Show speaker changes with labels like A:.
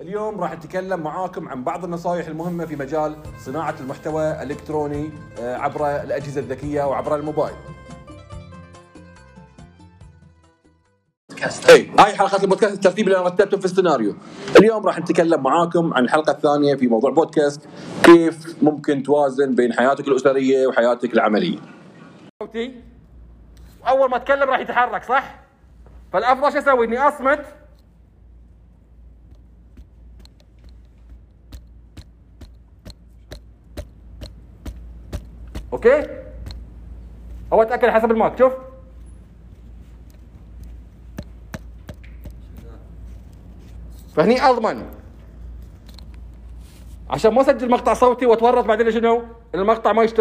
A: اليوم راح نتكلم معاكم عن بعض النصائح المهمة في مجال صناعة المحتوى الإلكتروني آه، عبر الأجهزة الذكية وعبر الموبايل. اي هاي حلقة البودكاست الترتيب اللي أنا رتبته في السيناريو. اليوم راح نتكلم معاكم عن الحلقة الثانية في موضوع بودكاست كيف ممكن توازن بين حياتك الأسرية وحياتك العملية.
B: صوتي واول ما أتكلم راح يتحرك صح؟ فالأفضل شو أسوي؟ إني أصمت okay؟ أو اتاكد حسب الماك شوف فهني أضمن عشان ما أسجل مقطع صوتي وأتورط بعدين شنو؟ المقطع ما يشتغل